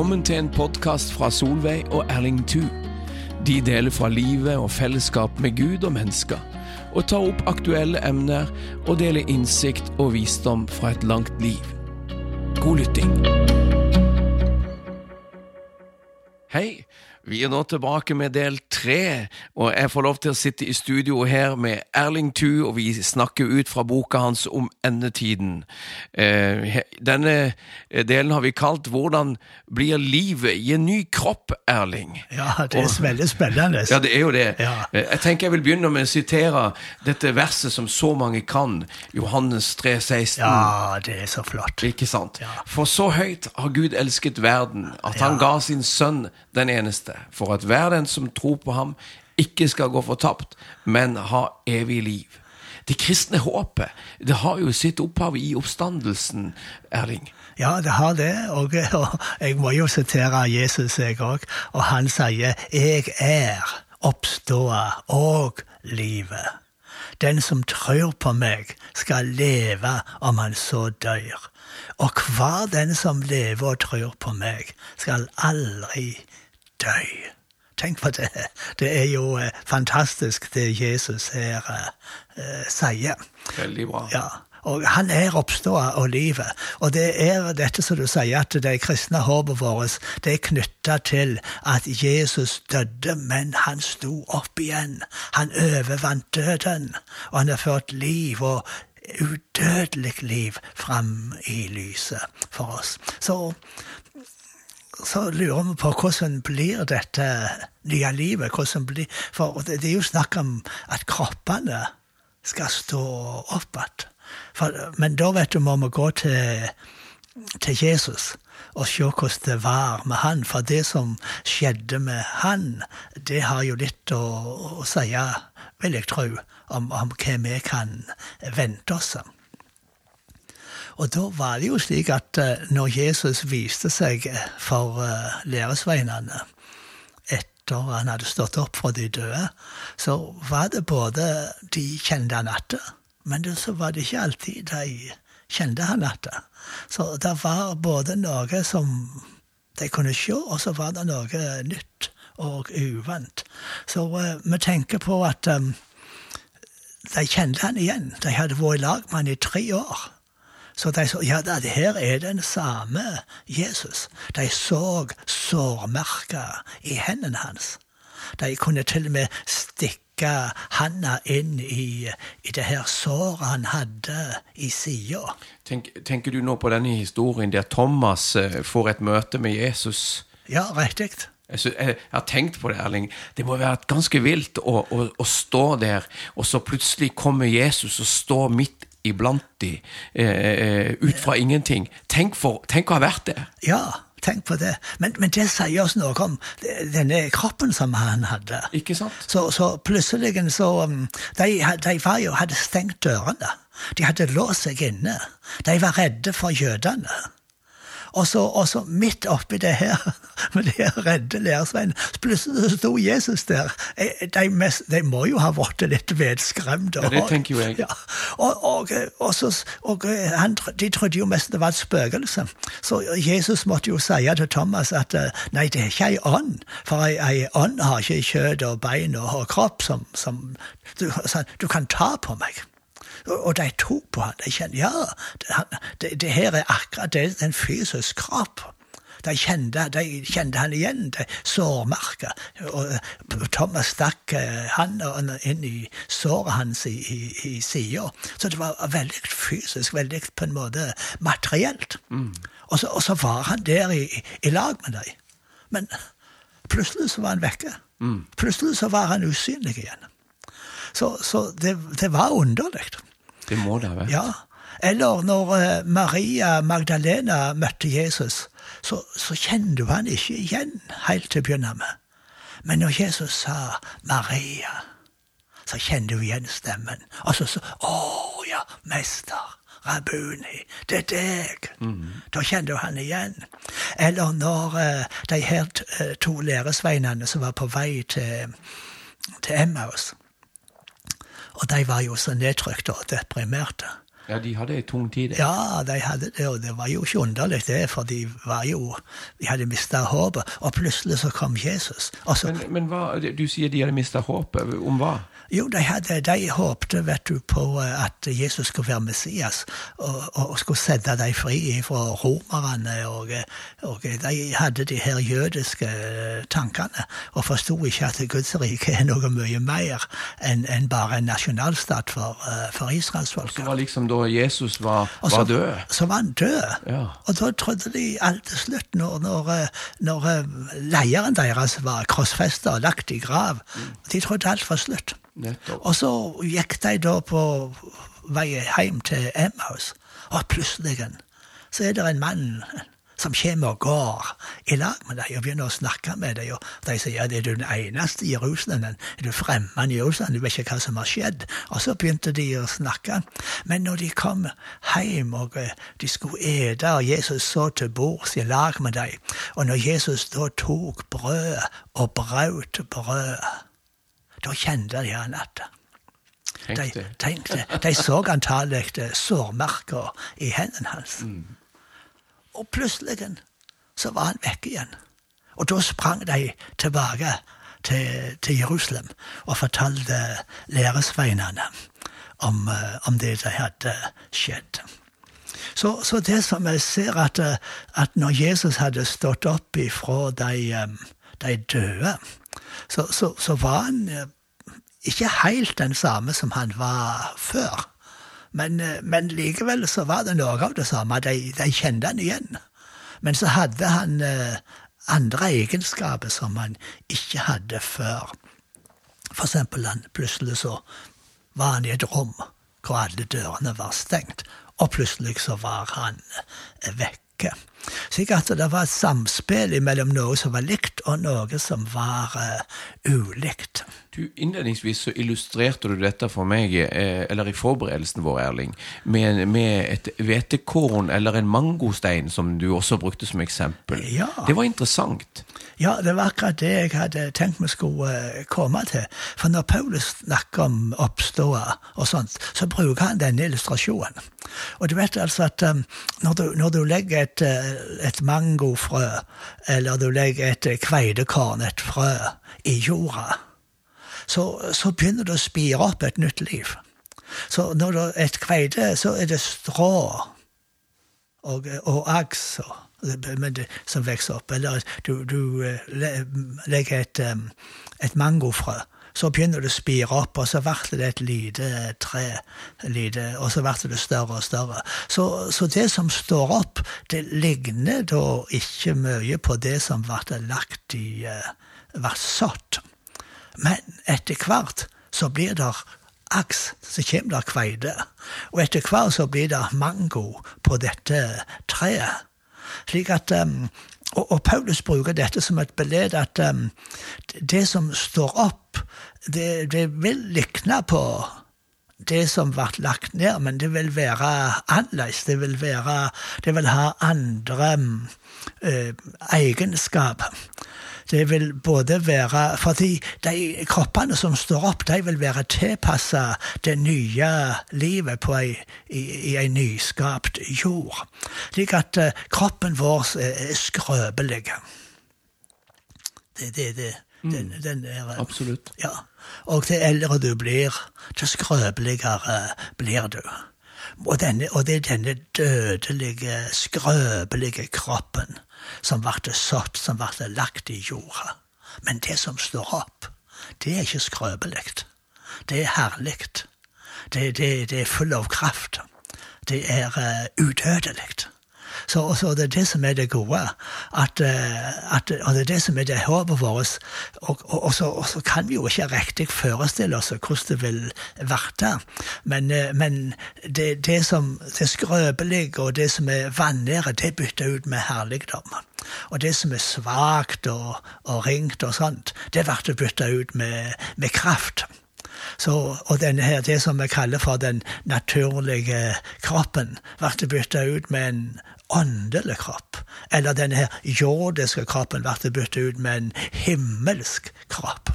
Velkommen til en podkast fra Solveig og Erling Thu. De deler fra livet og fellesskap med Gud og mennesker, og tar opp aktuelle emner og deler innsikt og visdom fra et langt liv. God lytting. Hei, vi er nå tilbake med del tre, og jeg får lov til å sitte i studio her med Erling Thu, og vi snakker ut fra boka hans om endetiden. Eh, denne delen har vi kalt 'Hvordan blir livet i en ny kropp', Erling. Ja, det er veldig spennende. Ja, det er jo det. Ja. Eh, Jeg tenker jeg vil begynne med å sitere dette verset som så mange kan, Johannes 3, 16. Ja, det er så flott. Ikke sant? Ja. For så høyt har Gud elsket verden, at han Ja. ga sin sønn den eneste, for at hver den som tror på ham, ikke skal gå fortapt, men ha evig liv. Det kristne håpet det har jo sitt opphav i oppstandelsen, Erling. Ja, det har det, og, og jeg må jo sitere Jesus, jeg òg. Og han sier 'Jeg er oppståa og livet'. Den som tror på meg, skal leve om han så dør. Og hver den som lever og tror på meg, skal aldri dø. Tenk på det. Det er jo eh, fantastisk det Jesus her eh, sier. Veldig bra. Ja, og han er oppståa av livet. Og det er dette som du sier, at det kristne håpet vårt det er knytta til at Jesus døde, men han sto opp igjen. Han overvant døden, og han har ført liv og udødelig liv fram i lyset for oss. Så så lurer vi på hvordan blir dette nye livet. hvordan blir, For det, er jo snakk om at kroppene skal stå opp igjen. For- Men da vet du, må vi gå til, til Jesus og se hvordan det var med han. For det som skjedde med han, det har jo litt å, å si, vil jeg tro, om, om hva vi kan vente oss. Og da var det jo slik at eh, når Jesus viste seg for uh, læresveinene etter han hadde stått opp fra de døde, så var det både de kjente han atter, men det, så var det ikke alltid de kjente han igjen. Så det var både noe som de kunne se, og så var det noe nytt og uvant. Så uh, vi tenker på at um, de kjente han igjen. De hadde vært i lag med han i tre år. Så de så ja, det her er den samme Jesus. De så sårmerker i hendene hans. De kunne til og med stikke handa inn i, i det her såret han hadde i sida. Tenk, tenker du nå på denne historien der Thomas eh, får et møte med Jesus? Ja, riktig. Jeg, har tenkt på det, Erling. Det må være ganske vilt å, å, å stå der, og så plutselig kommer Jesus og står midt iblant de, eh, eh, ut fra ingenting. Tenk, for, tenk å ha vært det. Ja, tenk på det. Men, men det sier oss noe om denne kroppen som han hadde. Ikke sant? Så, så plutselig så um, De, de var jo, hadde stengt dørene. De hadde låst seg inne. De var redde for jødene. Og så, og så midt oppi det her, med de redde lærersveinene, så plutselig sto Jesus der. Eh, De, mest, de må jo ha vært litt vedskremt. Ja, det tenker jo jeg. Ja. Og, og, og, så, og eh, han, de trodde jo mest det var et spøkelse. Så Jesus måtte jo si til Thomas at eh, nei, det er ikke ei ånd, for ei, ei ånd har ikke kjøtt og bein og, kropp som, som du, sa, du kan ta på meg. Og, de tok på han. De kjente ja, det, det, det her er akkurat det, en fysisk kropp. De kjente, de kjente han igjen, de sårmerker. Og eh, Thomas stakk han handa inn i såret hans i, i, i sida. Så det var veldig fysisk, veldig på en måte materielt. Og, så, og så var han der i, i lag med dem. Men plutselig så var han vekke. Plutselig så var han usynlig igjen. Så, så det, det var underlig. Det må det ha vært. Ja. Eller når eh, Maria Magdalena møtte Jesus, så, så kjente hun han ikke igjen helt til å begynne med. Men når Jesus sa 'Maria', så kjente hun igjen stemmen. Og så sa 'Å ja, mester'. Rabuni, det er deg. Da kjente han igjen. Eller når eh, de her eh, to læresveinene som var på vei til, til Emmaus, og de var jo så nedtrykte og deprimerte. Ja, de hadde ei tung tid. Ja, de hadde det, og det var jo ikke underlig, det, for de var jo De hadde mista håpet, og plutselig så kom Jesus. Så, Men, men hva, du sier de hadde mista håpet. Om hva? jo, de, hadde, de håpte vet du, på eh, at Jesus skulle være Messias og, og, skulle sette dem fri fra romerne. Og, eh, og de hadde de her jødiske eh, tankene og forsto ikke at Guds rike er noe mye mer enn en bare en nasjonalstat for, eh, for Så israelsfolket. var liksom da Jesus var, Og så- var død. Så var han død. Ja. Og da trodde de alt til slutt, når, når, eh, når eh, deres var krossfesta og lagt i grav, de trodde alt var slutt. Nettopp. Og så gikk de da på vei hjem til Emmaus, og plutselig så er det en mann som kommer og går i lag med dem og begynner å snakke med dem. Og de sier ja, er du den eneste i Jerusalem? Er du fremmed i Jerusalem? Du vet ikke hva som har skjedd? Og så begynte de å snakke. Men når de kom hjem og eh, de skulle ete, og Jesus så til bords i lag med dem, og når Jesus da tok brød og brøt brød, da kjente de han at de, tenkte, de så antagelig eh, sårmerker i hendene hans. Og plutselig så var han vekk igjen. Og da sprang de tilbake til, til Jerusalem og fortalte læresveinene om, eh, om det som hadde skjedd. Så, så det som jeg ser, at, eh, at når Jesus hadde stått opp ifra de, eh, de døde, så, så, så var han ikke helt den samme som han var før. Men, eh, men likevel så var det noe av det samme. De, de kjente han igjen. Men så hadde han eh, andre egenskaper som han ikke hadde før. For eksempel han plutselig så var han i et rom hvor alle dørene var stengt, og plutselig så var han eh, vekke. Slik at det var et samspill mellom noe som var likt, og noe som var uh, ulikt. Du, Innledningsvis så illustrerte du dette for meg, eh, eller i forberedelsen vår, Erling, med, med et hvetekorn eller en mangostein, som du også brukte som eksempel. Ja. Det var interessant. Ja, det var akkurat det jeg hadde tenkt vi skulle eh, komme til. For når Paulus snakker om oppståa og sånt, så bruker han denne illustrasjonen. Og du vet altså at um, når, du, når du legger et, eh, et mangofrø, eller du legger et eh, kveidekorn, et frø, i jorda, så, så begynner det å spire opp et nytt liv. Så når det er et kveite, så er det strå og, og aks som vokser opp. Eller du, du eh, legger et, et mangofrø, så begynner det å spire opp, og så blir det et lite tre, lite, og så blir det større og større. Så, så det som står opp, det ligner da ikke mye på det som ble lagt i eh, ble sådd. Men etter hvert så blir det aks, så kommer det kveite. Og etter hvert så blir det mango på dette treet. Slik at, um, og, og Paulus bruker dette som et beled at um, det som står opp, det, det vil likne på det som ble lagt ned, men det vil være annerledes. Det vil, være, det vil ha andre um, egenskaper. Det vil både være Fordi de kroppene som står opp, de vil være tilpassa det nye livet på ei, i, i ei nyskapt jord. Slik at eh, kroppen vår er, er skrøpelig. Det, det, det. Den, den er, eh, Absolutt. ja. Og til eldre du blir, til skrøpeligere blir du. Og, denne, og det er denne dødelige, skrøpelige kroppen som ble sådd, som ble lagt i jorda. Men det som står opp, det er ikke skrøpelig. Det er herlig. Det, det, det er full av kraft. Det er uh, udødelig. Så, så det er det som er det gode, at, eh, at, og det er det som er det håpet vårt. Og, og, og, så, og så kan vi jo ikke riktig forestille oss hvordan det vil verte. Men, eh, men det, det som det skrøpelige og det som er vanære, det bytter ut med herligdom. Og det som er svakt og, og ringt og sånt, det blir bytta ut med, med kraft. Så, og denne her, det som vi kaller for den naturlige kroppen, blir bytta ut med en åndelig kropp. Eller denne her jordiske kroppen blir byttet ut med en himmelsk kropp.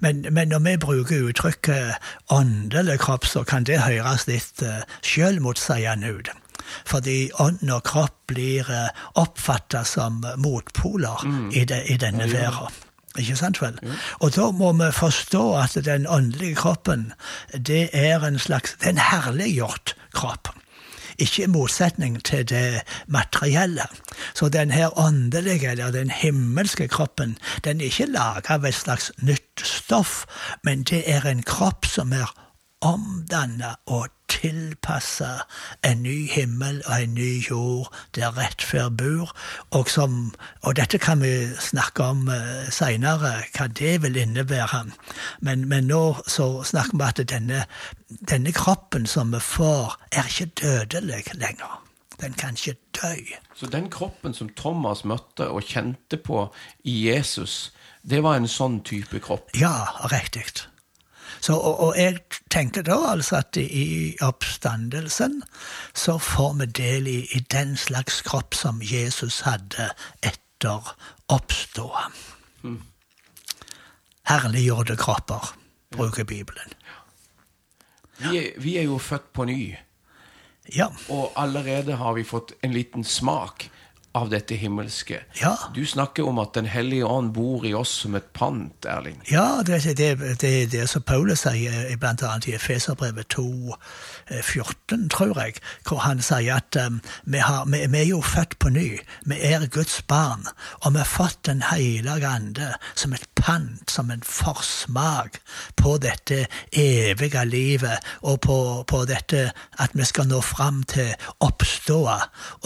Men, men, når vi bruker uttrykket åndelig kropp, så kan det høres litt uh, selvmotsigende ut. Fordi ånd og kropp blir eh, oppfatta som motpoler mm. i, de, i, denne ja, verden. Ikke sant vel? Ja. Og da må vi forstå at den åndelige kroppen, det er en slags det er en herliggjort kropp ikke i motsetning til det materielle. Så den her åndelige, eller den himmelske kroppen, den er ikke laga av et slags nytt stoff, men det er en kropp som er omdanna og tilpasse en ny himmel og en ny jord der rettferd bor. Og, som, og dette kan vi snakke om uh, seinere, hva det vil innebære. Men, men, nå så snakker vi at denne, denne kroppen som vi får, er ikke dødelig lenger. Den kan ikke dø. Så den kroppen som Thomas møtte og kjente på i Jesus, det var en sånn type kropp? Ja, riktig. Så, og, og, jeg tenker da altså at i oppstandelsen så får vi del i, i den slags kropp som Jesus hadde etter oppståa. Mm. Herliggjorte kropper, bruker Bibelen. Vi er, vi er jo født på ny. Ja. Og allerede har vi fått en liten smak av dette himmelske. Ja. Du snakker om at Den hellige ånd bor i oss som et pant, Erling. Ja, det er det, det, det som Paulus sier bl.a. i Efeserbrevet 2, 14, tror jeg, hvor han sier at um, vi, har, vi, vi, er jo født på ny. Vi er Guds barn. Og vi har fått Den hellige ande som et pant, som en forsmak på dette evige livet, og på, på dette at vi skal nå fram til oppståa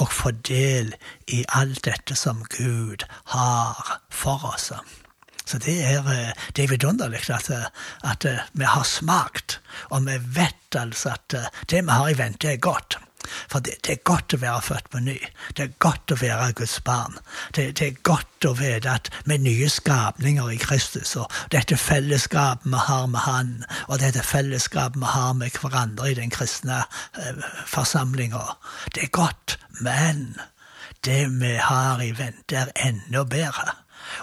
og få del i alt dette som Gud har for oss. Så det er, eh, det er vidunderlig at, eh, at, eh, vi har smakt, og vi vet altså at det vi har i vente, er godt. For det, det, er godt å være født på ny. Det er godt å være Guds barn. Det, det er godt å vite at vi er nye skapninger i Kristus, og dette fellesskapet vi har med Han, og dette fellesskapet vi har med hverandre i den kristne eh, forsamlinga, det er godt. Men det vi har i vente, er enda bedre.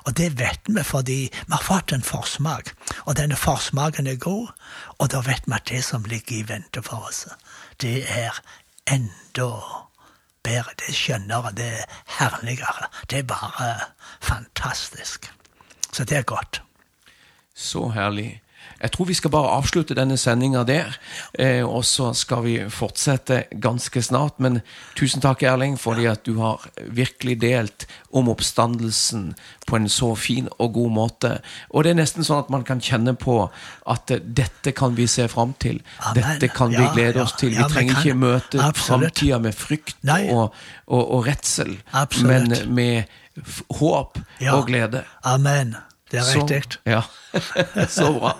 Og det vet vi fordi vi har fått en forsmak, og denne forsmaken er god, og da vet vi at det som ligger i vente for oss, det er enda bedre, det er skjønnere, det er herligere. Det er bare fantastisk. Så det er godt. Så herlig. Jeg tror vi skal bare avslutte denne sendinga der, eh, og så skal vi fortsette ganske snart. Men tusen takk, Erling, fordi at du har virkelig delt om oppstandelsen på en så fin og god måte. Og det er nesten sånn at man kan kjenne på at eh, dette kan vi se fram til. Dette kan vi glede oss til. Vi trenger ikke møte framtida med frykt og, og, og, redsel, men med håp og glede. Amen. Det er riktig. Ja. så bra.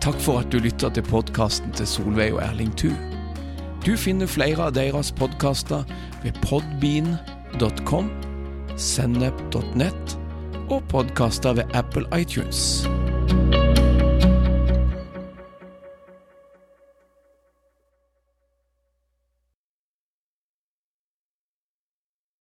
Takk for at du lytter til podkasten til Solveig og Erling Thu. Du finner flere av deres podkaster ved podbean.com, sennep.nett og podkaster ved Apple iTunes.